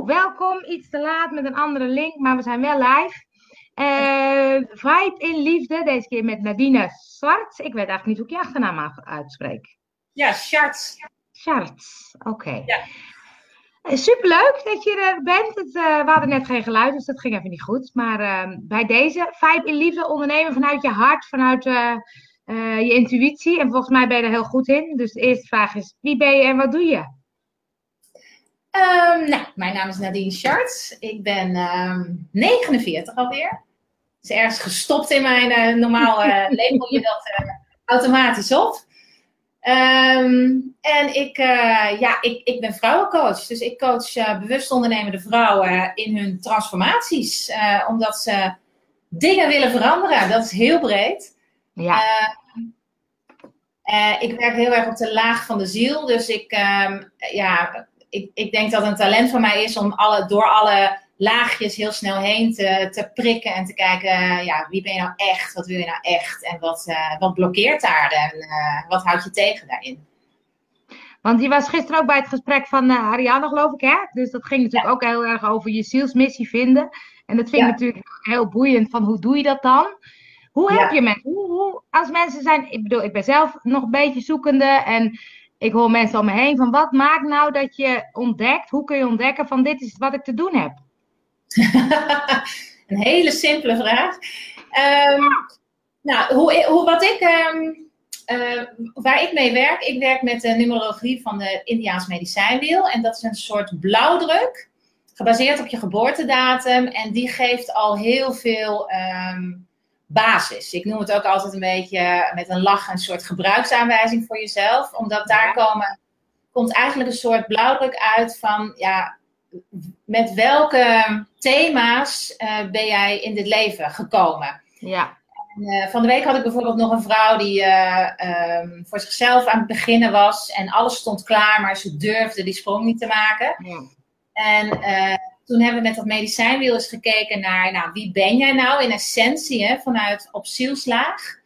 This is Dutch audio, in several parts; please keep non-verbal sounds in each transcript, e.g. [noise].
Zo, welkom. Iets te laat met een andere link, maar we zijn wel live. Uh, Vibe in Liefde, deze keer met Nadine Zwart. Ik weet eigenlijk niet hoe ik je achternaam uitspreek. Ja, Scharts. Scharts, oké. Ja. Uh, superleuk dat je er bent. Het, uh, we hadden net geen geluid, dus dat ging even niet goed. Maar bij deze, Vibe in Liefde, ondernemen vanuit je hart, vanuit je intuïtie. En volgens mij ben je er heel goed in. Dus de eerste vraag is, wie ben je en wat doe je? Um, nou, mijn naam is Nadine Schartz. Ik ben um, ehm, 49 alweer. Is ergens gestopt in mijn uh, normaal uh, [laughs] label je dat uh, automatisch op. Um, en ik, ja, ik, ik ben vrouwencoach. Dus ik coach bewust ondernemende vrouwen in hun transformaties. omdat ze dingen willen veranderen. Dat is heel breed. Ja. ik werk heel erg op de laag van de ziel. Dus ik, ja, ik, ik denk dat een talent van mij is om alle, door alle laagjes heel snel heen te, te prikken en te kijken, ja, wie ben je nou echt? Wat wil je nou echt? En wat, uh, wat blokkeert daar? En uh, wat houdt je tegen daarin? Want je was gisteren ook bij het gesprek van uh, Ariane, geloof ik, hè? Dus dat ging natuurlijk ook heel erg over je zielsmissie vinden. En dat vind ik natuurlijk heel boeiend, van hoe doe je dat dan? Hoe help je mensen? Hoe, hoe, als mensen zijn, ik bedoel, ik ben zelf nog een beetje zoekende en ik hoor mensen om me heen van wat maakt nou dat je ontdekt, hoe kun je ontdekken van dit is wat ik te doen heb? [laughs] een hele simpele vraag. Um, nou, hoe, hoe, wat ik, um, uh, waar ik mee werk, ik werk met de numerologie van de Indiaans medicijnwiel. En dat is een soort blauwdruk, gebaseerd op je geboortedatum. En die geeft al heel veel basis. Ik noem het ook altijd een beetje met een lach een soort gebruiksaanwijzing voor jezelf. Omdat daar komen, komt eigenlijk een soort blauwdruk uit van ja, met welke thema's uh, ben jij in dit leven gekomen? Ja. En, uh, van de week had ik bijvoorbeeld nog een vrouw die uh, um, voor zichzelf aan het beginnen was en alles stond klaar, maar ze durfde die sprong niet te maken. Ja. En toen hebben we met dat medicijnwiel eens gekeken naar, nou, wie ben jij nou in essentie, hè, vanuit op zielslaag.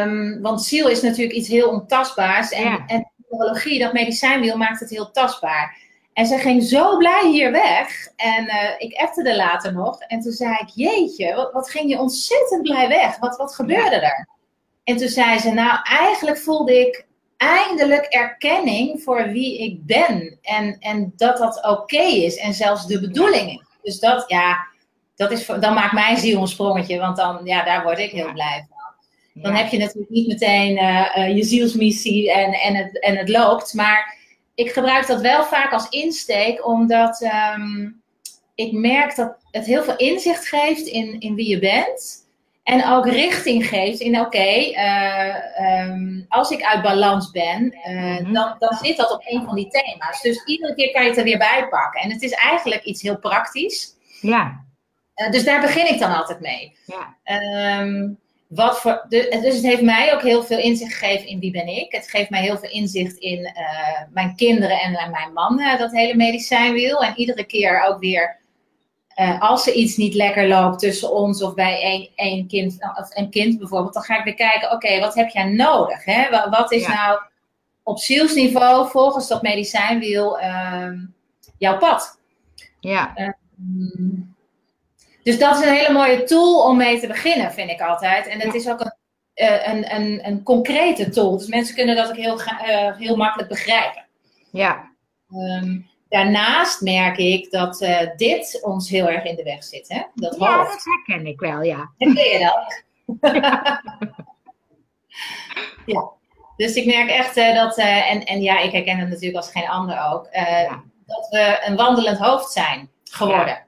Um, want ziel is natuurlijk iets heel ontastbaars. En, ja. en neurologie, dat medicijnwiel, maakt het heel tastbaar. En ze ging zo blij hier weg. En uh, ik appte er later nog. En toen zei ik, jeetje, wat, wat ging je ontzettend blij weg. Wat, wat gebeurde er? En toen zei ze, nou eigenlijk voelde ik eindelijk erkenning voor wie ik ben. En, en dat dat oké is en zelfs de bedoeling Dus dat, ja, dat is, dan maakt mijn ziel een sprongetje, want dan, ja, daar word ik heel blij van. Dan heb je natuurlijk niet meteen uh, uh, je zielsmissie en, en, het, en het loopt. Maar ik gebruik dat wel vaak als insteek, omdat um, ik merk dat het heel veel inzicht geeft in, in wie je bent. En ook richting geeft in, oké, uh, um, als ik uit balans ben, uh, dan, dan zit dat op een van die thema's. Dus iedere keer kan je het er weer bij pakken. En het is eigenlijk iets heel praktisch. Ja. Uh, dus daar begin ik dan altijd mee. Ja. Um, wat voor, de, dus het heeft mij ook heel veel inzicht gegeven in wie ben ik. Het geeft mij heel veel inzicht in mijn kinderen en mijn man, dat hele medicijnwiel. En iedere keer ook weer uh, als er iets niet lekker loopt tussen ons of bij een, een, kind, of een kind bijvoorbeeld, dan ga ik weer kijken, oké, wat heb jij nodig? Hè? Wat, wat is nou op zielsniveau volgens dat medicijnwiel uh, jouw pad? Ja. Uh, dus dat is een hele mooie tool om mee te beginnen, vind ik altijd. En het is ook een, uh, een, een, een, concrete tool. Dus mensen kunnen dat ook heel, uh, heel makkelijk begrijpen. Ja. Um, Daarnaast merk ik dat uh, dit ons heel erg in de weg zit. Hè? Dat ja, hoofd. dat herken ik wel, ja. Herken je dat? [laughs] ja. Dus ik merk echt uh, dat, uh, en, en ja, ik herken het natuurlijk als geen ander ook, ja. dat we een wandelend hoofd zijn geworden.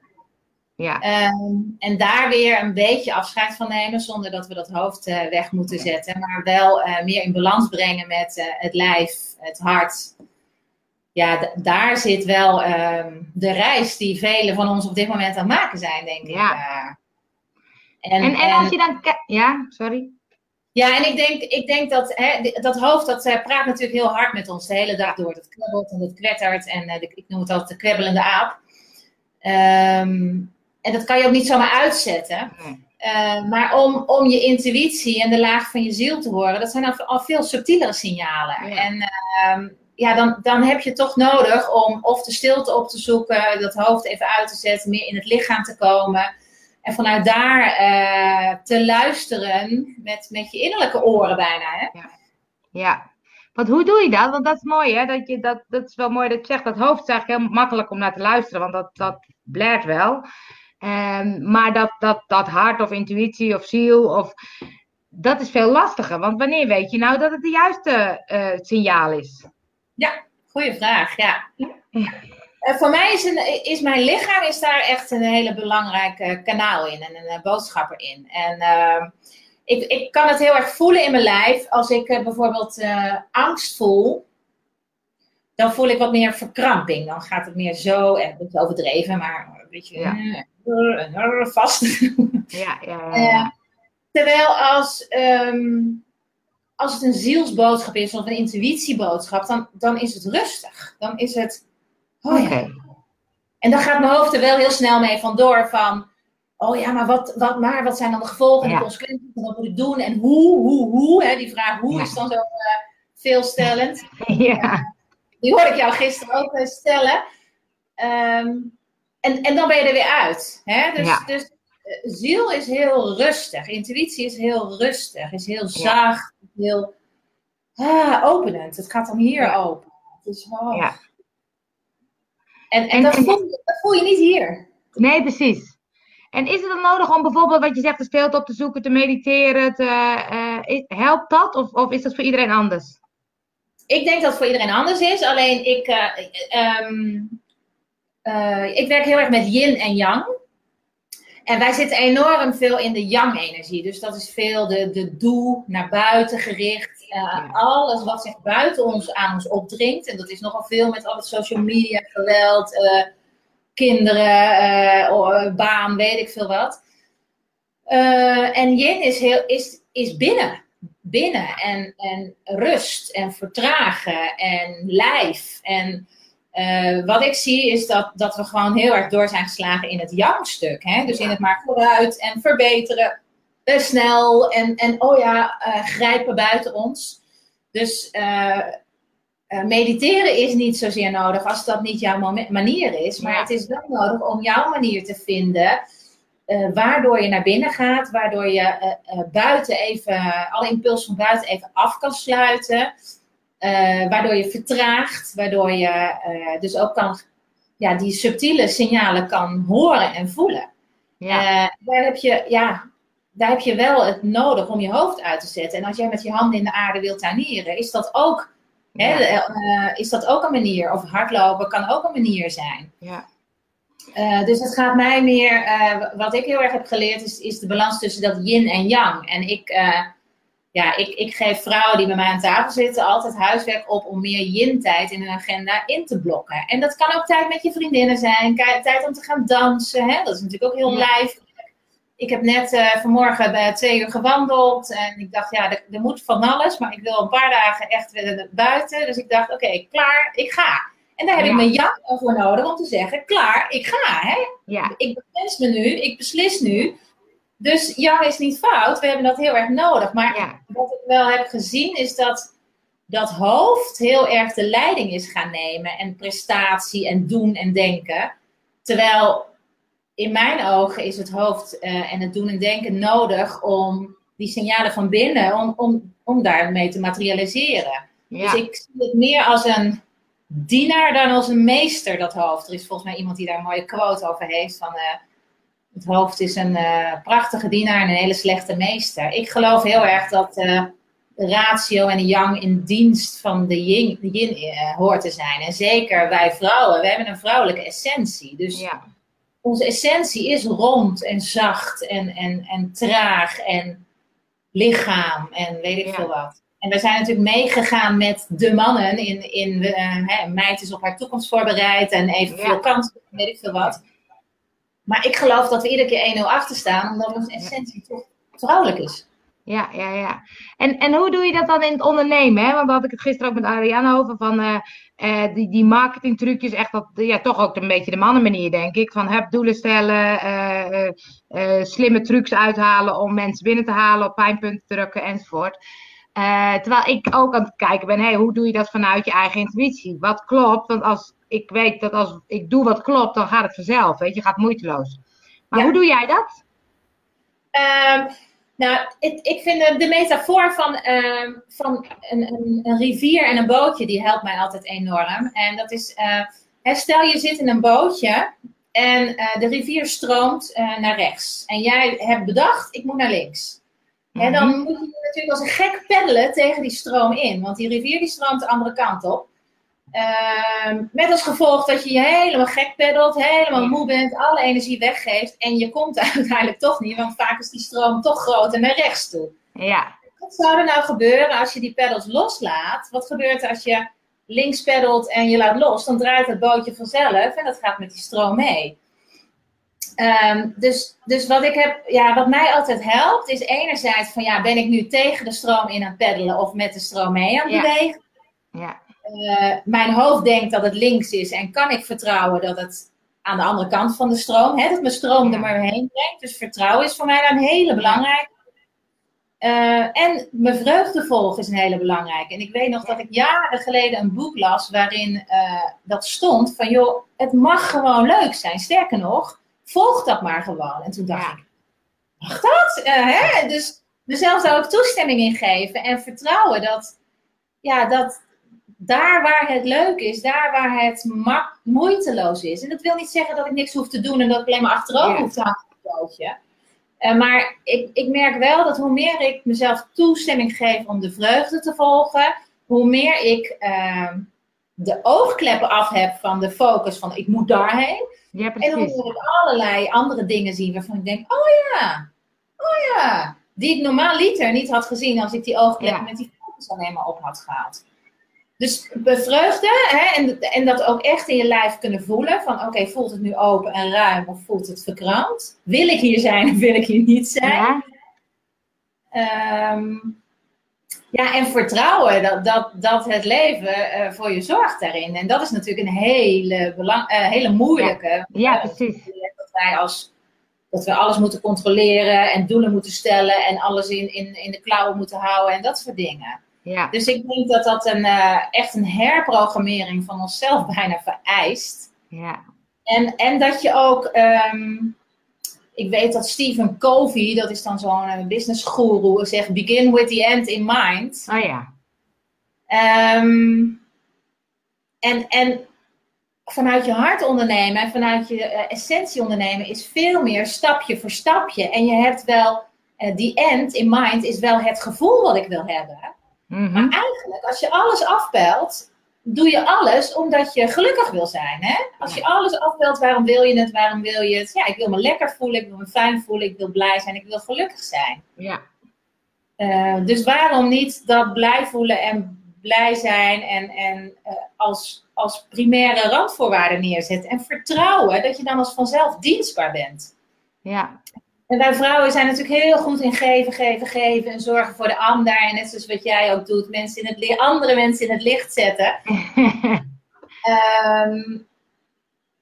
Ja. ja. Um, en daar weer een beetje afscheid van nemen, zonder dat we dat hoofd weg moeten zetten, maar wel meer in balans brengen met het lijf, het hart, ja, daar zit wel um, de reis die velen van ons op dit moment aan het maken zijn, denk ik. Ja. En, en, en, als je dan. Ja, sorry. Ja, en ik denk, ik denk dat hè, dat hoofd, dat uh, praat natuurlijk heel hard met ons de hele dag door. Dat kwebbelt en dat kwettert. En uh, de, ik noem het altijd de kwebbelende aap. Um, en dat kan je ook niet zomaar uitzetten. Uh, maar om, om je intuïtie en de laag van je ziel te horen, dat zijn al, al veel subtielere signalen. Ja. En ja, dan, dan heb je toch nodig om of de stilte op te zoeken, dat hoofd even uit te zetten, meer in het lichaam te komen. En vanuit daar uh, te luisteren met, met je innerlijke oren bijna. Hè? Ja. ja. Want hoe doe je dat? Want dat is mooi, hè? Dat, je, dat, dat is wel mooi dat je zegt. Dat hoofd is eigenlijk heel makkelijk om naar te luisteren, want dat, dat wel. Um, maar dat, dat, dat hart of intuïtie of ziel, of, dat is veel lastiger. Want wanneer weet je nou dat het de juiste uh, signaal is? Ja, goede vraag. Ja. Uh, voor mij is, een, is mijn lichaam is daar echt een hele belangrijke kanaal in en een, een boodschapper in. En uh, ik, ik kan het heel erg voelen in mijn lijf. Als ik bijvoorbeeld angst voel, dan voel ik wat meer verkramping. Dan gaat het meer zo, en een beetje overdreven, maar een beetje ja. vast. Ja, ja, ja. terwijl als, um, als het een zielsboodschap is of een intuïtieboodschap, dan, dan is het rustig. Dan is het Oh ja. En dan gaat mijn hoofd er wel heel snel mee vandoor van, oh ja, maar wat, wat, maar wat zijn dan de gevolgen en de consequenties en wat moet ik doen en hoe, hoe, hoe, hè, die vraag hoe is dan zo uh, veelstellend. [laughs] Ja. Die hoorde ik jou gisteren ook uh, stellen. Um, en, en dan ben je er weer uit. Hè? Dus, ja. dus uh, ziel is heel rustig, intuïtie is heel rustig, is heel zacht, heel ah, openend. Het gaat dan hier open. Dus, oh. ja. En, en, dat, voel je, dat, voel je, niet hier. Nee, precies. En is het dan nodig om bijvoorbeeld, wat je zegt, de stilte op te zoeken, te mediteren? Te, uh, helpt dat of, of is dat voor iedereen anders? Ik denk dat het voor iedereen anders is. Alleen ik, uh, um, uh, ik werk heel erg met yin en yang. En wij zitten enorm veel in de yang-energie. Dus dat is veel de, de doe, naar buiten gericht. Uh, alles wat zich buiten ons aan ons opdringt. En dat is nogal veel met al het social media, geweld, uh, kinderen, uh, baan, weet ik veel wat. en yin is, heel, is, is binnen. Binnen. En, en rust en vertragen en lijf. En uh, wat ik zie is dat, dat we gewoon heel erg door zijn geslagen in het yang-stuk. Dus in het maar vooruit en verbeteren, uh, snel en, en oh ja, uh, grijpen buiten ons. Dus mediteren is niet zozeer nodig als dat niet jouw manier is. Maar het is wel nodig om jouw manier te vinden. waardoor je naar binnen gaat, waardoor je buiten even, alle impuls van buiten even af kan sluiten. Uh, waardoor je vertraagt, waardoor je uh, dus ook kan, ja, die subtiele signalen kan horen en voelen. Ja. Uh, daar, heb je, ja, daar heb je wel het nodig om je hoofd uit te zetten. En als jij met je handen in de aarde wilt tuinieren, is dat ook, ja. hè, is dat ook een manier. Of hardlopen kan ook een manier zijn. Ja. dus het gaat mij meer, wat ik heel erg heb geleerd, is, is de balans tussen dat yin en yang. En ik ja, ik, ik geef vrouwen die bij mij aan tafel zitten altijd huiswerk op om meer yin-tijd in hun agenda in te blokken. En dat kan ook tijd met je vriendinnen zijn, tijd om te gaan dansen. Hè? Dat is natuurlijk ook heel ja. lijf. Ik heb net uh, vanmorgen bij twee uur gewandeld en ik dacht, ja, er, er, moet van alles, maar ik wil een paar dagen echt weer buiten. Dus ik dacht, oké, klaar, ik ga. En daar heb ja. ik mijn jak voor nodig om te zeggen, klaar, ik ga. Hè? Ja. Ik beslist me nu, ik beslis nu. Dus yang is niet fout, we hebben dat heel erg nodig. Maar wat ik wel heb gezien is dat dat hoofd heel erg de leiding is gaan nemen. En prestatie en doen en denken. Terwijl in mijn ogen is het hoofd uh, en het doen en denken nodig om die signalen van binnen, om, om, om daarmee te materialiseren. Ja. Dus ik zie het meer als een dienaar dan als een meester, dat hoofd. Er is volgens mij iemand die daar een mooie quote over heeft van... Uh, het hoofd is een uh, prachtige dienaar en een hele slechte meester. Ik geloof heel erg dat uh, de ratio en de yang in dienst van de yin, de yin uh, hoort te zijn. En zeker wij vrouwen, we hebben een vrouwelijke essentie. Dus ja. onze essentie is rond en zacht en, en, en traag en lichaam en weet ik ja. veel wat. En we zijn natuurlijk meegegaan met de mannen in, in hè, meid is op haar toekomst voorbereid en evenveel ja. kansen, weet ik veel wat. Maar ik geloof dat we iedere keer 1-0 achter staan, omdat onze essentie toch vrouwelijk is. Ja, ja, ja. En, en hoe doe je dat dan in het ondernemen? Hè? Want daar had ik het gisteren ook met Ariane over. Van uh, uh, die, die marketingtrucjes, echt dat, ja, toch ook een beetje de mannenmanier, denk ik. Van heb doelen stellen, uh, slimme trucs uithalen om mensen binnen te halen, op pijnpunten drukken enzovoort. Terwijl ik ook aan het kijken ben, hey, hoe doe je dat vanuit je eigen intuïtie? Wat klopt? Want als ik weet dat als ik doe wat klopt, dan gaat het vanzelf. Weet je, gaat moeiteloos. Maar hoe doe jij dat? Uh, nou, ik, ik vind de, metafoor van, uh, van een, een, een, rivier en een bootje, die helpt mij altijd enorm. En dat is, uh, stel je zit in een bootje en uh, de rivier stroomt naar rechts. En jij hebt bedacht, ik moet naar links. En dan mhm. moet je natuurlijk als een gek peddelen tegen die stroom in. Want die rivier die stroomt de andere kant op. Ehm, met als gevolg dat je je helemaal gek peddelt, helemaal moe bent, alle energie weggeeft en je komt [laughs] uiteindelijk toch niet, want vaak is die stroom toch groter naar rechts toe. Ja. Wat zou er nou gebeuren als je die peddels loslaat? Wat gebeurt er als je links peddelt en je laat los? Dan draait het bootje vanzelf en dat gaat met die stroom mee. Ehm, dus, dus wat ik heb, ja, wat mij altijd helpt, is enerzijds van ja, ben ik nu tegen de stroom in aan het peddelen of met de stroom mee aan het bewegen? Ja. Uh, mijn hoofd denkt dat het links is en kan ik vertrouwen dat het aan de andere kant van de stroom, hè, dat mijn stroom er maar heen brengt. Dus vertrouwen is voor mij een hele belangrijke. Uh, en mijn vreugde volgen is een hele belangrijke. En ik weet nog dat ik jaren geleden een boek las waarin uh, dat stond van joh, het mag gewoon leuk zijn. Sterker nog, volg dat maar gewoon. En toen dacht ik, mag dat? hè? Dus mezelf daar ook toestemming in geven en vertrouwen dat, ja, dat, daar waar het leuk is, daar waar het moeiteloos is. En dat wil niet zeggen dat ik niks hoef te doen en dat ik alleen maar achterover hoef te hangen. Uh, maar ik, ik merk wel dat hoe meer ik mezelf toestemming geef om de vreugde te volgen, hoe meer ik uh, de oogkleppen af heb van de focus van ik moet daarheen. Ja, en dan moet ik allerlei andere dingen zien waarvan ik denk, oh ja, oh ja. Die ik normaal liter niet had gezien als ik die oogkleppen met die focus alleen maar op had gehaald. Dus bevreugde hè, en, en dat ook echt in je lijf kunnen voelen. Van oké, voelt het nu open en ruim of voelt het verkrampt? Wil ik hier zijn of wil ik hier niet zijn? Ja, ehm, ja en vertrouwen dat, dat, dat het leven uh, voor je zorgt daarin. En dat is natuurlijk een hele, belang, uh, hele moeilijke. Ja, precies. Dat wij als dat we alles moeten controleren en doelen moeten stellen en alles in, in, in de klauwen moeten houden en dat soort dingen. Ja. Dus ik denk dat dat een, uh, echt een herprogrammering van onszelf [laughs] bijna vereist. Ja. En, en dat je ook, um, ik weet dat Stephen Covey, dat is dan zo'n uh, business guru, zegt begin with the end in mind. Oh ja. Um, en, en vanuit je hart ondernemen en vanuit je uh, essentie ondernemen is veel meer stapje voor stapje. En je hebt wel, die end in mind is wel het gevoel wat ik wil hebben. Mhm. Maar eigenlijk, als je alles afbelt, doe je alles omdat je gelukkig wil zijn. Hè? Als je alles afbelt, waarom wil je het? Waarom wil je het? Ja, ik wil me lekker voelen, ik wil me fijn voelen, ik wil blij zijn, ik wil gelukkig zijn. Ja. Uh, dus waarom niet dat blij voelen en blij zijn en, en uh, als, als primaire randvoorwaarden neerzetten en vertrouwen dat je dan als vanzelf dienstbaar bent. Ja. En wij vrouwen zijn natuurlijk heel goed in geven, geven, geven en zorgen voor de ander. En net zoals wat jij ook doet, mensen in het andere mensen in het licht zetten. um,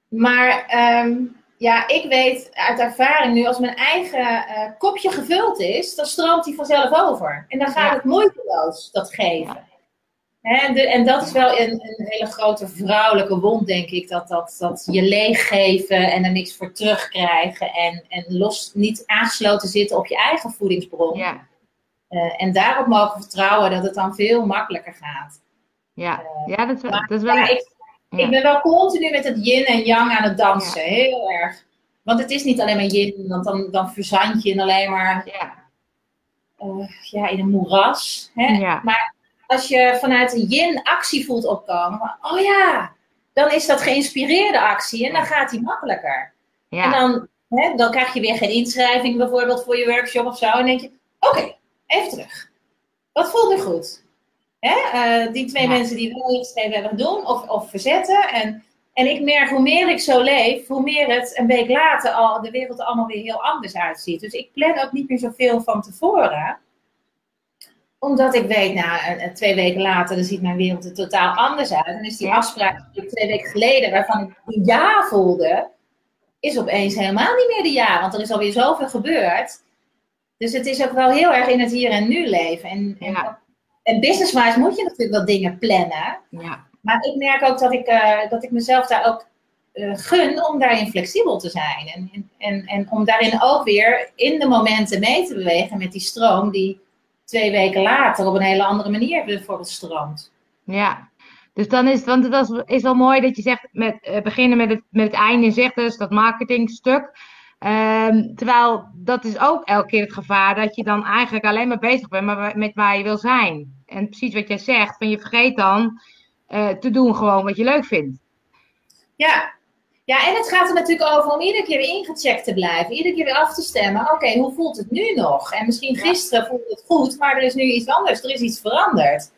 [laughs] maar um, ja, ik weet uit ervaring nu, als mijn eigen uh, kopje gevuld is, dan stroomt hij vanzelf over. En dan gaat ja. het moeiteloos, dat geven. En, de, en, dat is wel een, een, hele grote vrouwelijke wond, denk ik. Dat, dat, dat je leeggeven en er niks voor terugkrijgen. En, en los, niet aangesloten zitten op je eigen voedingsbron. Ja. Uh, en daarop mogen vertrouwen dat het dan veel makkelijker gaat. Ja, uh, ja dat, is wel, dat is wel... Ja, ik, ja. ik, ben wel continu met het yin en yang aan het dansen. Heel erg. Want het is niet alleen maar yin, want dan, dan verzand je in alleen maar... Ja. Uh, ja, in een moeras. Hè? Maar als je vanuit de yin actie voelt opkomen, oh ja, dan is dat geïnspireerde actie en dan gaat die makkelijker. Ja. En dan, hè, dan krijg je weer geen inschrijving bijvoorbeeld voor je workshop of zo. En denk je, oké, even terug. Wat voelt nu goed? Hè? Uh, die twee ja. mensen die wel ingeschreven hebben doen of, of verzetten. En, en ik merk hoe meer ik zo leef, hoe meer het een week later al de wereld er allemaal weer heel anders uitziet. Dus ik plan ook niet meer zoveel van tevoren omdat ik weet, nou, twee weken later, dan ziet mijn wereld er totaal anders uit. En is die afspraak die twee weken geleden, waarvan ik een ja voelde, is opeens helemaal niet meer de ja. Want er is alweer zoveel gebeurd. Dus het is ook wel heel erg in het hier en nu leven. En, en ja. en business-wise moet je natuurlijk wel dingen plannen. Ja. Maar ik merk ook dat ik, uh, dat ik mezelf daar ook uh, gun om daarin flexibel te zijn. En, en, en om daarin ook weer in de momenten mee te bewegen met die stroom die twee weken later op een hele andere manier bijvoorbeeld stroomt. Ja, dus dan is, want dat is, wel mooi dat je zegt, met, uh, beginnen met het, met het einde, zegt dus dat marketingstuk. Um, terwijl dat is ook elke keer het gevaar dat je dan eigenlijk alleen maar bezig bent met waar je wil zijn. En precies wat jij zegt, van je vergeet dan uh, te doen gewoon wat je leuk vindt. Ja. Ja, en het gaat er natuurlijk over om iedere keer weer ingecheckt te blijven. Iedere keer weer af te stemmen. Oké, hoe voelt het nu nog? En misschien gisteren voelde het goed, maar er is nu iets anders. Er is iets veranderd.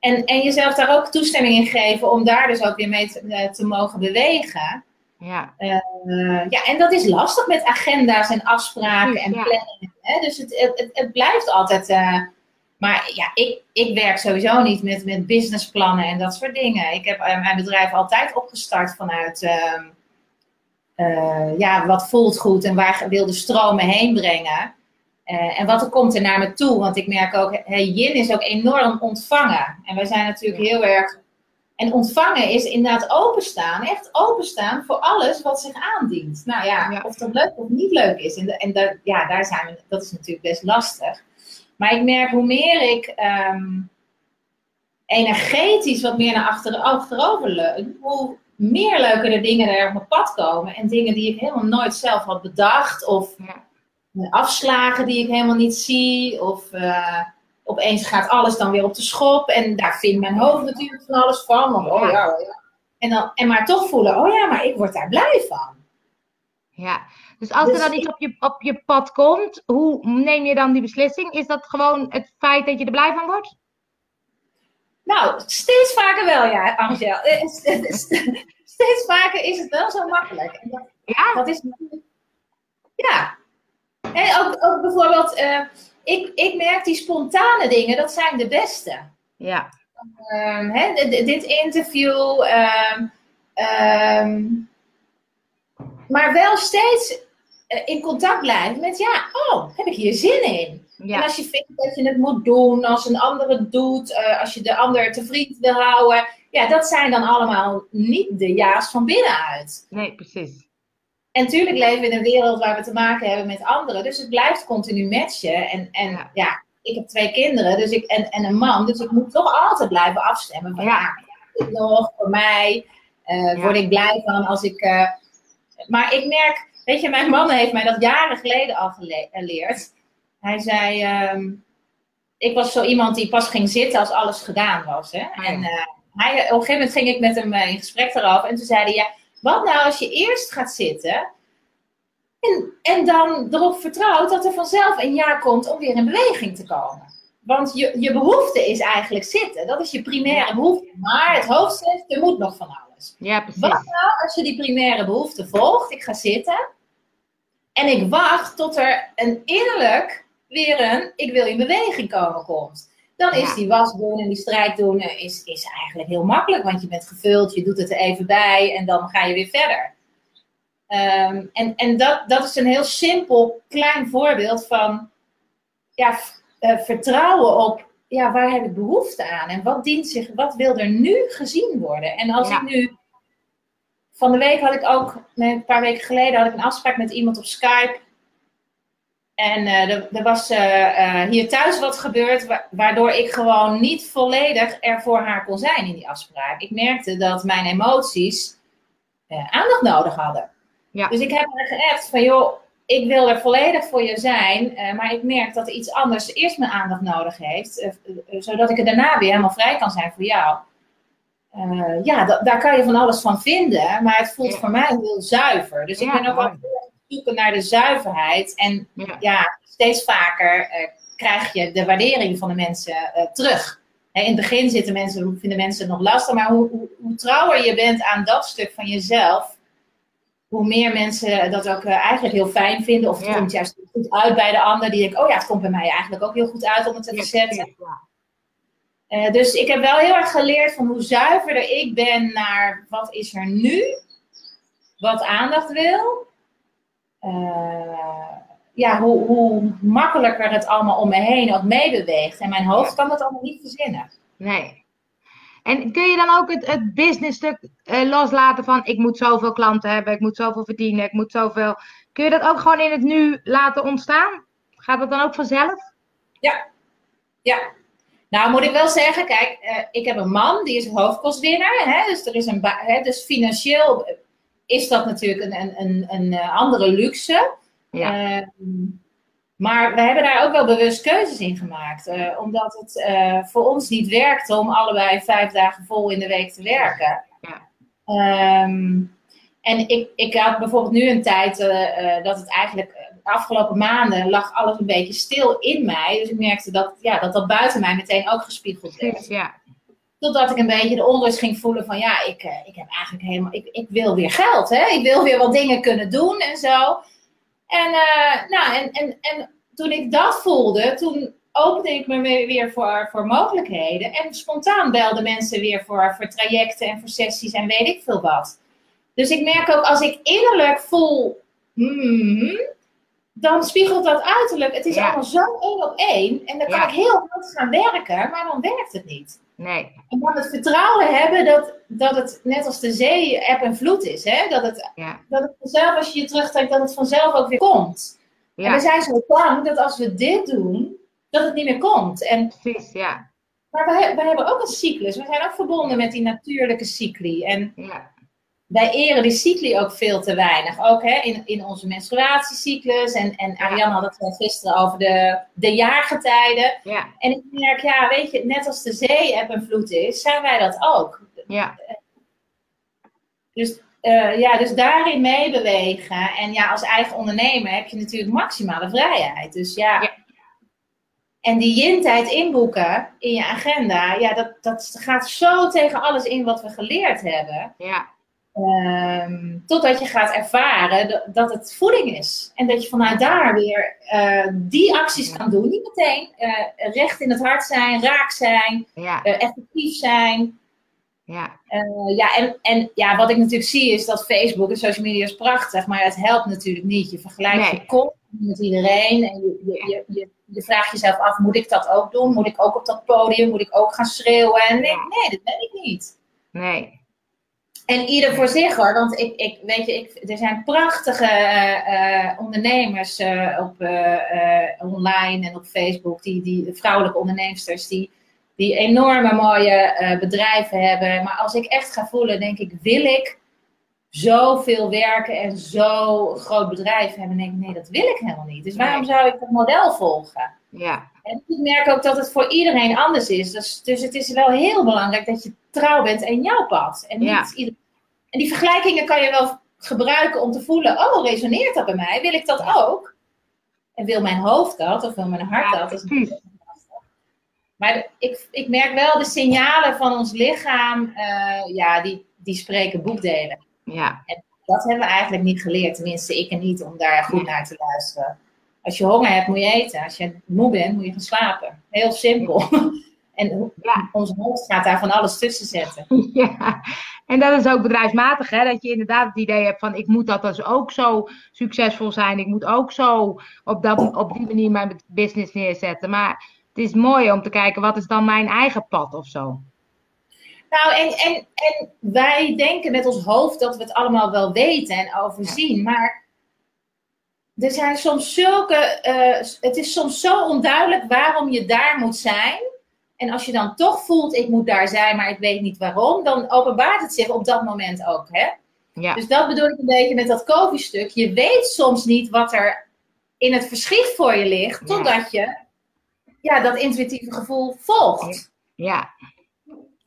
En, en jezelf daar ook toestemming in geven om daar dus ook weer mee te, uh, te mogen bewegen. Ja. Uh, ja, en dat is lastig met agenda's en afspraken en planningen. Hè? Dus het, het, het, blijft altijd. Uh, maar ja, ik, ik werk sowieso niet met, met businessplannen en dat soort dingen. Ik heb uh, mijn bedrijf altijd opgestart vanuit. Ehm, ja, wat voelt goed en waar wil de stromen heen brengen. en wat er komt er naar me toe. Want ik merk ook, hey, Yin is ook enorm ontvangen. En wij zijn natuurlijk heel erg en ontvangen is inderdaad openstaan, echt openstaan voor alles wat zich aandient. Nou ja, of dat leuk of niet leuk is. En, en daar, ja, daar zijn we, dat is natuurlijk best lastig. Maar ik merk hoe meer ik um, energetisch wat meer naar achter, achterover leun, hoe meer leuke de dingen er op mijn pad komen. En dingen die ik helemaal nooit zelf had bedacht. Of afslagen die ik helemaal niet zie. Of... Uh, opeens gaat alles dan weer op de schop. En daar vindt mijn hoofd natuurlijk van alles van. Want, oh ja, oh ja. En, dan, en maar toch voelen, oh ja, maar ik word daar blij van. Ja, dus als er dus dan iets op je, op je pad komt, hoe neem je dan die beslissing? Is dat gewoon het feit dat je er blij van wordt? Nou, steeds vaker wel, ja, Angel. [laughs] [laughs] Eh, steeds vaker is het wel zo makkelijk. dat, ja? Dat is. Ja. En ook, ook bijvoorbeeld... Uh, ik, ik merk die spontane dingen, dat zijn de beste. Ja. Um, hè, dit interview. Um, um, maar wel steeds uh, in contact blijven met, ja, oh, heb ik hier zin in? Ja. En als je vindt dat je het moet doen, als een ander het doet, uh, als je de ander te vriend wil houden. Ja, dat zijn dan allemaal niet de ja's van binnenuit. Nee, precies. En natuurlijk leven we in een wereld waar we te maken hebben met anderen. Dus het blijft continu matchen. En, en ja. ik heb twee kinderen dus ik, en, en een man. Dus ik moet toch altijd blijven afstemmen. Van, ja, ja nog voor mij. Uh, Word ik blij van als ik... Uh, maar ik merk... Weet je, mijn man heeft mij dat jaren geleden al geleerd. Hij zei... Um, ik was zo iemand die pas ging zitten als alles gedaan was. Hè? En uh, hij, op een gegeven moment ging ik met hem in gesprek erover. En toen zei hij... Ja, wat nou als je eerst gaat zitten en, en dan erop vertrouwt dat er vanzelf een jaar komt om weer in beweging te komen? Want je, je behoefte is eigenlijk zitten. Dat is je primaire behoefte. Maar het hoofd zegt, er moet nog van alles. Ja, precies. Wat nou als je die primaire behoefte volgt? Ik ga zitten. En ik wacht tot er een innerlijk weer een ik wil in beweging komen komt. Dan is die was doen en die strijd doen eh, is, is eigenlijk heel makkelijk. Want je bent gevuld, je doet het er even bij en dan ga je weer verder. Um, en en dat, dat is een heel simpel, klein voorbeeld van ja, uh, vertrouwen op ja, waar heb ik behoefte aan en wat dient zich, wat wil er nu gezien worden. En als ja. ik nu, van de week had ik ook, een paar weken geleden had ik een afspraak met iemand op Skype. En uh, er, er, was uh, uh, hier thuis wat gebeurd, wa waardoor ik gewoon niet volledig er voor haar kon zijn in die afspraak. Ik merkte dat mijn emoties aandacht nodig hadden. Ja. Dus ik heb haar geappt van, joh, ik wil er volledig voor je zijn, maar ik merk dat er iets anders eerst mijn aandacht nodig heeft, zodat ik er daarna weer helemaal vrij kan zijn voor jou. ja, daar kan je van alles van vinden, maar het voelt ja. voor mij heel zuiver. Dus ik ben ook wel zoeken naar de zuiverheid. En ja, steeds vaker uh, krijg je de waardering van de mensen uh, terug. He, in het begin zitten mensen, vinden mensen het nog lastig, maar hoe, hoe, hoe, trouwer je bent aan dat stuk van jezelf, hoe meer mensen dat ook uh, eigenlijk heel fijn vinden. Of het ja. komt juist goed uit bij de ander, die denken, oh ja, het komt bij mij eigenlijk ook heel goed uit om het te verzetten. Uh, dus ik heb wel heel erg geleerd van hoe zuiverder ik ben naar wat is er nu, wat aandacht wil. Uh, ja, hoe, hoe makkelijker het allemaal om me heen ook meebeweegt. En mijn hoofd kan dat allemaal niet verzinnen. Nee. En kun je dan ook het, het business stuk uh, loslaten van ik moet zoveel klanten hebben, ik moet zoveel verdienen, ik moet zoveel. Kun je dat ook gewoon in het nu laten ontstaan? Gaat dat dan ook vanzelf? Ja, ja. Nou moet ik wel zeggen, kijk, uh, ik heb een man die is hoofdkostwinnaar. Hè, dus, er is een hè, dus financieel is dat natuurlijk een, een, een, een eh, andere luxe. Ja. Uh, maar we hebben daar ook wel bewust keuzes in gemaakt. Uh, omdat het uh, voor ons niet werkte om allebei vijf dagen vol in de week te werken. Ja. Um, en ik, ik had bijvoorbeeld nu een tijd uh, dat het eigenlijk de afgelopen maanden lag alles een beetje stil in mij. Dus ik merkte dat ja, dat, dat buiten mij meteen ook gespiegeld werd. Ja. Totdat ik een beetje de onrust ging voelen van ja, ik, ik heb eigenlijk helemaal, ik, ik wil weer geld. Hè? Ik wil weer wat dingen kunnen doen en zo. En, uh, nou, en, en, en toen ik dat voelde, toen opende ik me weer voor, voor mogelijkheden. En spontaan belden mensen weer voor, voor trajecten en voor sessies en weet ik veel wat. Dus ik merk ook als ik innerlijk voel, hmm, dan spiegelt dat uiterlijk. Het is allemaal zo één op één. En dan kan ik heel goed gaan werken, maar dan werkt het niet. Nee. En dan het vertrouwen hebben dat, dat het net als de zee eb en vloed is. Hè? Dat, het, dat het vanzelf, als je je terugtrekt, dat het vanzelf ook weer komt. Ja. En we zijn zo bang dat als we dit doen, dat het niet meer komt. En, Precies, ja. Maar we, we hebben ook een cyclus. We zijn ook verbonden met die natuurlijke cycli. En ja. Wij eren die cycli ook veel te weinig. Ook hè, in, in onze menstruatiecyclus. En, en Ariane had het gisteren over de, de jaargetijden. Ja. En ik merk, ja, weet je, net als de zee eb en vloed is, zijn wij dat ook. Ja. Dus uh, ja, dus daarin meebewegen. En ja, als eigen ondernemer heb je natuurlijk maximale vrijheid. Dus ja. ja. En die yin-tijd inboeken in je agenda, ja, dat, dat gaat zo tegen alles in wat we geleerd hebben. Ja. Um, totdat je gaat ervaren dat het voeding is. En dat je vanuit daar weer uh, die acties kan doen. Niet meteen uh, recht in het hart zijn, raak zijn, ja. effectief zijn. Ja, ja, en, en ja, wat ik natuurlijk zie is dat Facebook en social media is prachtig, maar het helpt natuurlijk niet. Je vergelijkt je kop met iedereen en je, je, je, je, vraagt jezelf af, moet ik dat ook doen? Moet ik ook op dat podium? Moet ik ook gaan schreeuwen? En nee, nee dat ben ik niet. Nee. En ieder voor zich hoor, want ik, ik weet je, ik, er zijn prachtige uh, ondernemers uh, op online en op Facebook, die, die vrouwelijke onderneemsters die die enorme mooie bedrijven hebben. Maar als ik echt ga voelen, denk ik, wil ik zoveel werken en zo groot bedrijf hebben? denk ik, nee, dat wil ik helemaal niet. Dus waarom zou ik dat model volgen? Ja. En ik merk ook dat het voor iedereen anders is. Dus, dus het is wel heel belangrijk dat je trouw bent in jouw pad. En, niet ja. ieder... en die vergelijkingen kan je wel gebruiken om te voelen, oh, resoneert dat bij mij? Wil ik dat ook? En wil mijn hoofd dat? Of wil mijn hart dat? dat is maar ik, ik merk wel de signalen van ons lichaam, uh, ja, die, die spreken boekdelen. Ja. En dat hebben we eigenlijk niet geleerd, tenminste ik en niet, om daar goed naar te luisteren. Als je honger hebt, moet je eten. Als je moe bent, moet je gaan slapen. Heel simpel. [laughs] En ja. onze hoofd gaat daar van alles tussen zetten. [laughs] Ja, en dat is ook bedrijfsmatig, hè? dat je inderdaad het idee hebt van ik moet dat dus ook zo succesvol zijn. Ik moet ook zo op, dat, op die manier mijn business neerzetten. Maar het is mooi om te kijken wat is dan mijn eigen pad of zo. Nou, en, en, en wij denken met ons hoofd dat we het allemaal wel weten en overzien. Maar er zijn soms zulke. Uh, het is soms zo onduidelijk waarom je daar moet zijn. En als je dan toch voelt, ik moet daar zijn, maar ik weet niet waarom, dan openbaart het zich op dat moment ook. Hè? Ja. Dus dat bedoel ik een beetje met dat COVID-stuk. Je weet soms niet wat er in het verschiet voor je ligt, totdat je ja, dat intuïtieve gevoel volgt. Ja.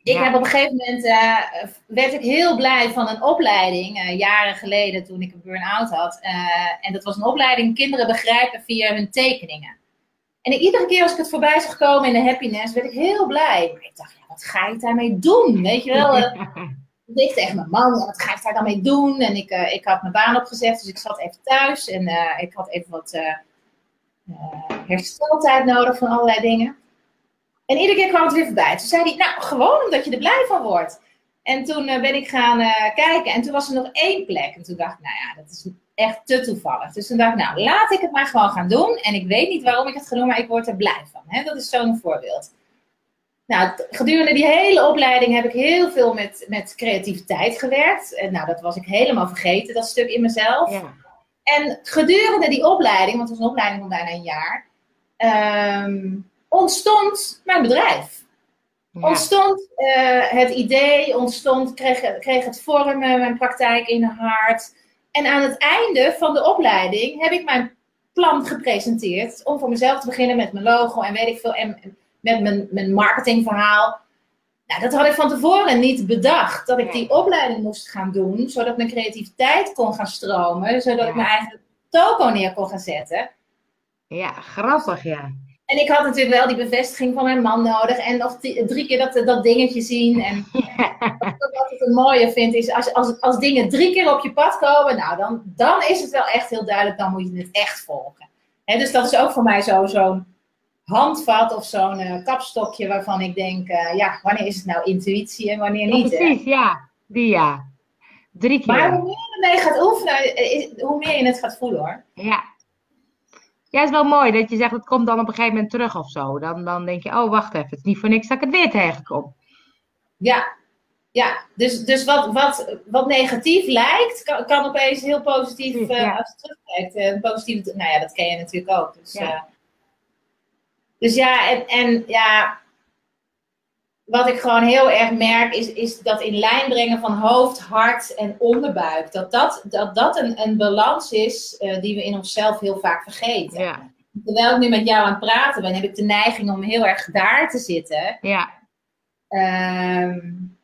Ik heb op een gegeven moment, uh, werd ik heel blij van een opleiding, uh, jaren geleden toen ik een burn-out had. Uh, en dat was een opleiding kinderen begrijpen via hun tekeningen. En iedere keer als ik het voorbij zag komen in de happiness, werd ik heel blij. Maar ik dacht, ja, wat ga je daarmee doen? Weet je wel? [laughs] ik tegen mijn man, wat ga ik daar dan mee doen? En ik, ik had mijn baan opgezet, dus ik zat even thuis en ik had even wat uh, hersteltijd nodig van allerlei dingen. En iedere keer kwam het weer voorbij. Toen zei hij, nou, gewoon omdat je er blij van wordt. En toen ben ik gaan kijken en toen was er nog één plek. En toen dacht ik, nou ja, dat is echt te toevallig. Dus toen dacht ik, nou, laat ik het maar gewoon gaan doen. En ik weet niet waarom ik het ga doen, maar ik word er blij van. Hè? Dat is zo'n voorbeeld. Nou, gedurende die hele opleiding heb ik heel veel met, met creativiteit gewerkt. En nou, dat was ik helemaal vergeten, dat stuk in mezelf. Ja. En gedurende die opleiding, want het was een opleiding van bijna een jaar, ehm, ontstond mijn bedrijf. Ontstond uh, het idee, ontstond, kreeg, kreeg het vormen, mijn praktijk in hart. En aan het einde van de opleiding heb ik mijn plan gepresenteerd om voor mezelf te beginnen met mijn logo en weet ik veel. En, met mijn, mijn marketingverhaal. Nou, dat had ik van tevoren niet bedacht. Dat ik die opleiding moest gaan doen, zodat mijn creativiteit kon gaan stromen, zodat ik mijn eigen toko neer kon gaan zetten. Ja, grappig, ja. En ik had natuurlijk wel die bevestiging van mijn man nodig. En nog drie keer dat, dat dingetje zien. En [laughs] wat ik het mooie vind is, als, als, als dingen drie keer op je pad komen, nou, dan, dan is het wel echt heel duidelijk, dan moet je het echt volgen. dus dat is ook voor mij zo'n handvat of zo'n uh, kapstokje waarvan ik denk, uh, ja, wanneer is het nou intuïtie en wanneer niet? Ja, precies, ja. Die ja. Drie keer. Maar hoe meer je ermee gaat oefenen, eh, hoe meer je het gaat voelen hoor. Ja. Ja, het is wel mooi dat je zegt, het komt dan op een gegeven moment terug of zo. Dan, dan denk je, oh wacht even, het is niet voor niks dat ik het weer tegenkom. Ja, ja, dus, dus wat, wat, wat negatief lijkt, kan, kan opeens heel positief, uh, als je terugkijkt. Uh, positief, nou ja, dat ken je natuurlijk ook. Dus, ja. Dus ja, en, en ja, wat ik gewoon heel erg merk, is, is dat in lijn brengen van hoofd, hart en onderbuik. Dat dat, dat, dat een, een balans is uh, die we in onszelf heel vaak vergeten. Ja. Terwijl ik nu met jou aan het praten ben, heb ik de neiging om heel erg daar te zitten. Ja. Um,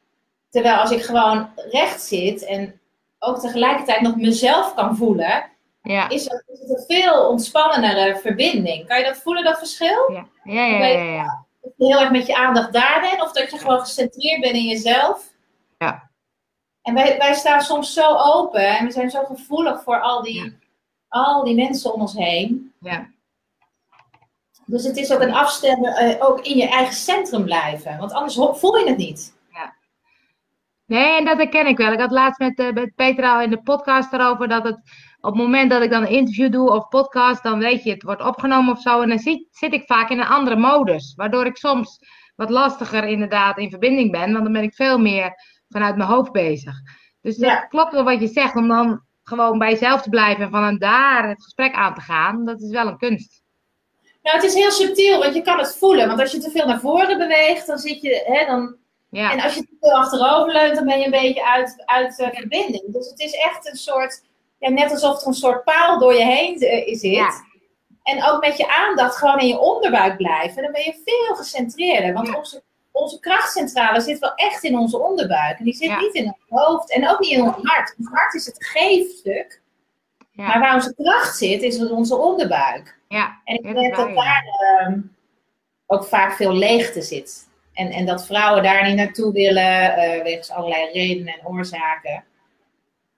terwijl als ik gewoon recht zit en ook tegelijkertijd nog mezelf kan voelen, ja. is, het, is het een veel ontspannendere verbinding. Kan je dat voelen, dat verschil? Ja, ja, ja. ja, ja. Je heel erg met je aandacht daar bent, of dat je gewoon gecentreerd bent in jezelf. Ja. En wij, wij staan soms zo open en we zijn zo gevoelig voor al die, al die mensen om ons heen. Ja. Dus het is ook een afstemmen, uh, ook in je eigen centrum blijven. Want anders voel je het niet. Ja. Nee, en dat herken ik wel. Ik had laatst met, uh, met Petra in de podcast erover dat het op het moment dat ik dan een interview doe of podcast, dan weet je, het wordt opgenomen of zo. En dan zit, zit ik vaak in een andere modus. Waardoor ik soms wat lastiger inderdaad in verbinding ben. Want dan ben ik veel meer vanuit mijn hoofd bezig. Dus dat klopt wel wat je zegt. Om dan gewoon bij jezelf te blijven en van daar het gesprek aan te gaan. Dat is wel een kunst. Nou, het is heel subtiel, want je kan het voelen. Want als je te veel naar voren beweegt, dan zit je, hè, dan, ja. En als je te veel achterover leunt, dan ben je een beetje uit, uit uh, verbinding. Dus het is echt een soort ja, net alsof er een soort paal door je heen uh, zit. En ook met je aandacht gewoon in je onderbuik blijven. Dan ben je veel gecentreerder. Want onze, onze krachtcentrale zit wel echt in onze onderbuik. En die zit niet in ons hoofd. En ook niet in ons hart. Ons hart is het geefstuk. Maar waar onze kracht zit, is onze onderbuik. Ja. En ik denk dat daar uh, ook vaak veel leegte zit. En, en dat vrouwen daar niet naartoe willen, uh, wegens allerlei redenen en oorzaken.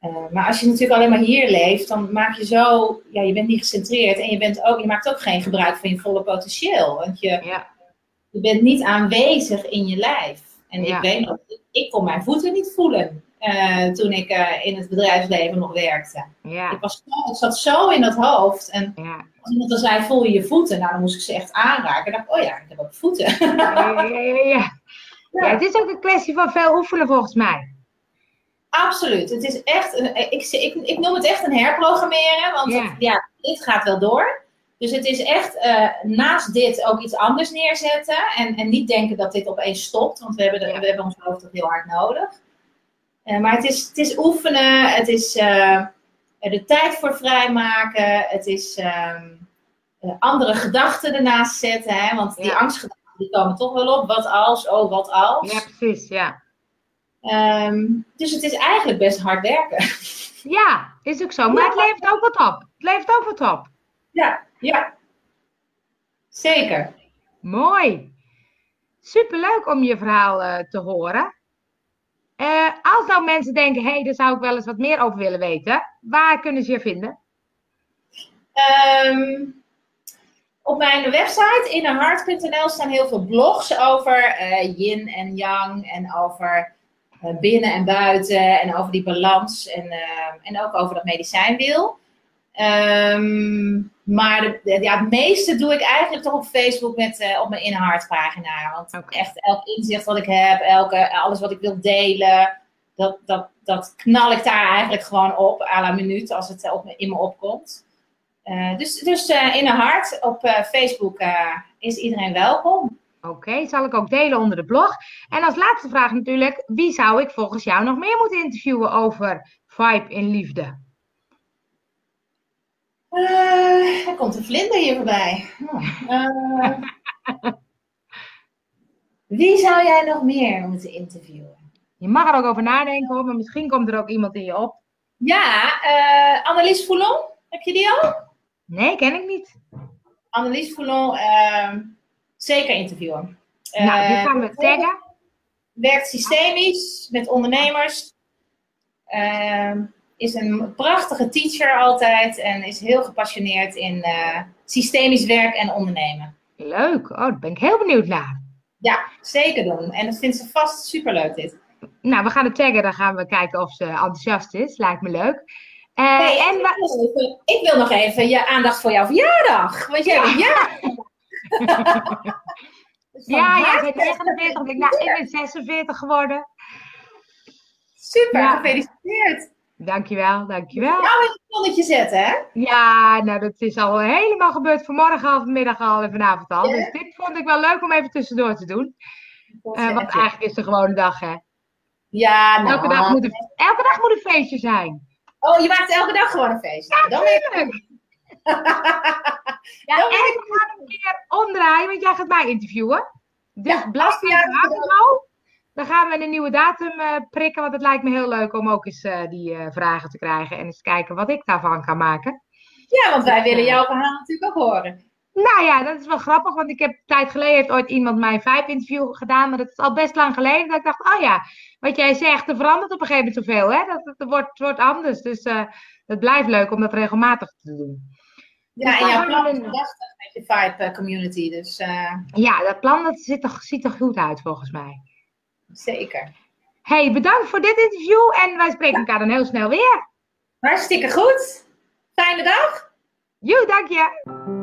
Eh, maar als je natuurlijk alleen maar hier leeft, dan maak je zo, ja, je bent niet gecentreerd en je, bent ook, je maakt ook geen gebruik van je volle potentieel. Want je, ja. je bent niet aanwezig in je lijf. En ik weet nog, ik kon mijn voeten niet voelen uh, toen ik uh, in het bedrijfsleven nog werkte. Ja. Ik, was, ik zat zo in dat hoofd. En ja. als iemand dan zei, voel je je voeten? Nou, dan moest ik ze echt aanraken. En dacht oh ja, ik heb ook voeten. ja, ja, ja, ja. [laughs] het is ook een kwestie van veel oefenen volgens mij. Absoluut. Het is echt, een, ik, ik, ik noem het echt een herprogrammeren, want ja, dit gaat wel door. Dus het is echt uh, naast dit ook iets anders neerzetten en, en niet denken dat dit opeens stopt, want we hebben, de, we hebben ons hoofd toch heel hard nodig. Uh, maar het is, het is oefenen, het is uh, de tijd voor vrijmaken, het is ehm, andere gedachten ernaast zetten, hè, want die angstgedachten die komen toch wel op. Wat als, oh wat als. Ja, precies, ja. Um, dus het is eigenlijk best hard werken. Ja, is ook zo. Maar het levert ook wat op. Het levert ook wat op. Ja, ja. Zeker. Mooi. Superleuk om je verhaal uh, te horen. Uh, als nou mensen denken, hé, hey, daar zou ik wel eens wat meer over willen weten. Waar kunnen ze je vinden? Um, op mijn website innerhart.nl staan heel veel blogs over uh, yin en yang en over eh, binnen en buiten en over die balans en, uh, en ook over dat medicijnwiel. Ehm, maar de, ja, het meeste doe ik eigenlijk toch op Facebook met, uh, op mijn In pagina. Want echt elk inzicht wat ik heb, elke, alles wat ik wil delen, dat, dat, dat knal ik daar eigenlijk gewoon op, à la minuut, als het op, in me opkomt. Uh, dus dus uh, In Hart op Facebook is iedereen welkom. Oké, zal ik ook delen onder de blog. En als laatste vraag natuurlijk, wie zou ik volgens jou nog meer moeten interviewen over vibe in liefde? Uh, er komt een vlinder hier voorbij. Uh, wie zou jij nog meer moeten interviewen? Je mag er ook over nadenken, hoor, maar misschien komt er ook iemand in je op. Ja, uh, Annelies Foulon, heb je die al? Nee, ken ik niet. Annelies Foulon, ehm, zeker interviewen. nou, die gaan we taggen. Werkt systemisch met ondernemers. Ehm, is een prachtige teacher altijd en is heel gepassioneerd in uh, systemisch werk en ondernemen. Leuk, oh, daar ben ik heel benieuwd naar. Ja, zeker doen. En dat vindt ze vast superleuk dit. Nou, we gaan het taggen, dan gaan we kijken of ze enthousiast is. Lijkt me leuk. Uh, hey, en ik, wil even, ik, wil nog even je aandacht voor jouw verjaardag. Want jij bent [laughs] [laughs] ja. ja, jij bent 49, ik, nou, ik ben 46 geworden. Super, ja. gefeliciteerd. Dankjewel, dankjewel. Nou in het zonnetje zetten, hè? Ja, nou dat is al helemaal gebeurd vanmorgen al, vanmiddag al en vanavond al. Dus dit vond ik wel leuk om even tussendoor te doen. Uh, want eigenlijk is het een gewone dag, hè? Ja, nou. Elke dag, moet een, elke dag moet een feestje zijn. Oh, je maakt elke dag gewoon een feestje? Ja, natuurlijk. [laughs] ja, Dan en we gaan een keer omdraaien, want jij gaat mij interviewen. Dus ja, blijf je dan gaan we een nieuwe datum uh, prikken, want het lijkt me heel leuk om ook eens uh, die uh, vragen te krijgen en eens kijken wat ik daarvan kan maken. Ja, want wij willen jouw verhaal natuurlijk ook horen. Nou ja, dat is wel grappig, want ik heb een tijd geleden heeft ooit iemand mijn vijf interview gedaan, maar dat is al best lang geleden. Dat ik dacht, oh ja, wat jij zegt, er verandert op een gegeven moment zoveel, hè? Dat, dat, wordt, het wordt anders. Dus het blijft leuk om dat regelmatig te doen. Ja, en jouw plan is prachtig met je Vibe community. Dus, Ja, dat plan dat ziet er, ziet er goed uit volgens mij. Zeker. Hey, bedankt voor dit interview en wij spreken elkaar dan heel snel weer. Hartstikke goed. Fijne dag. Jo, dank je.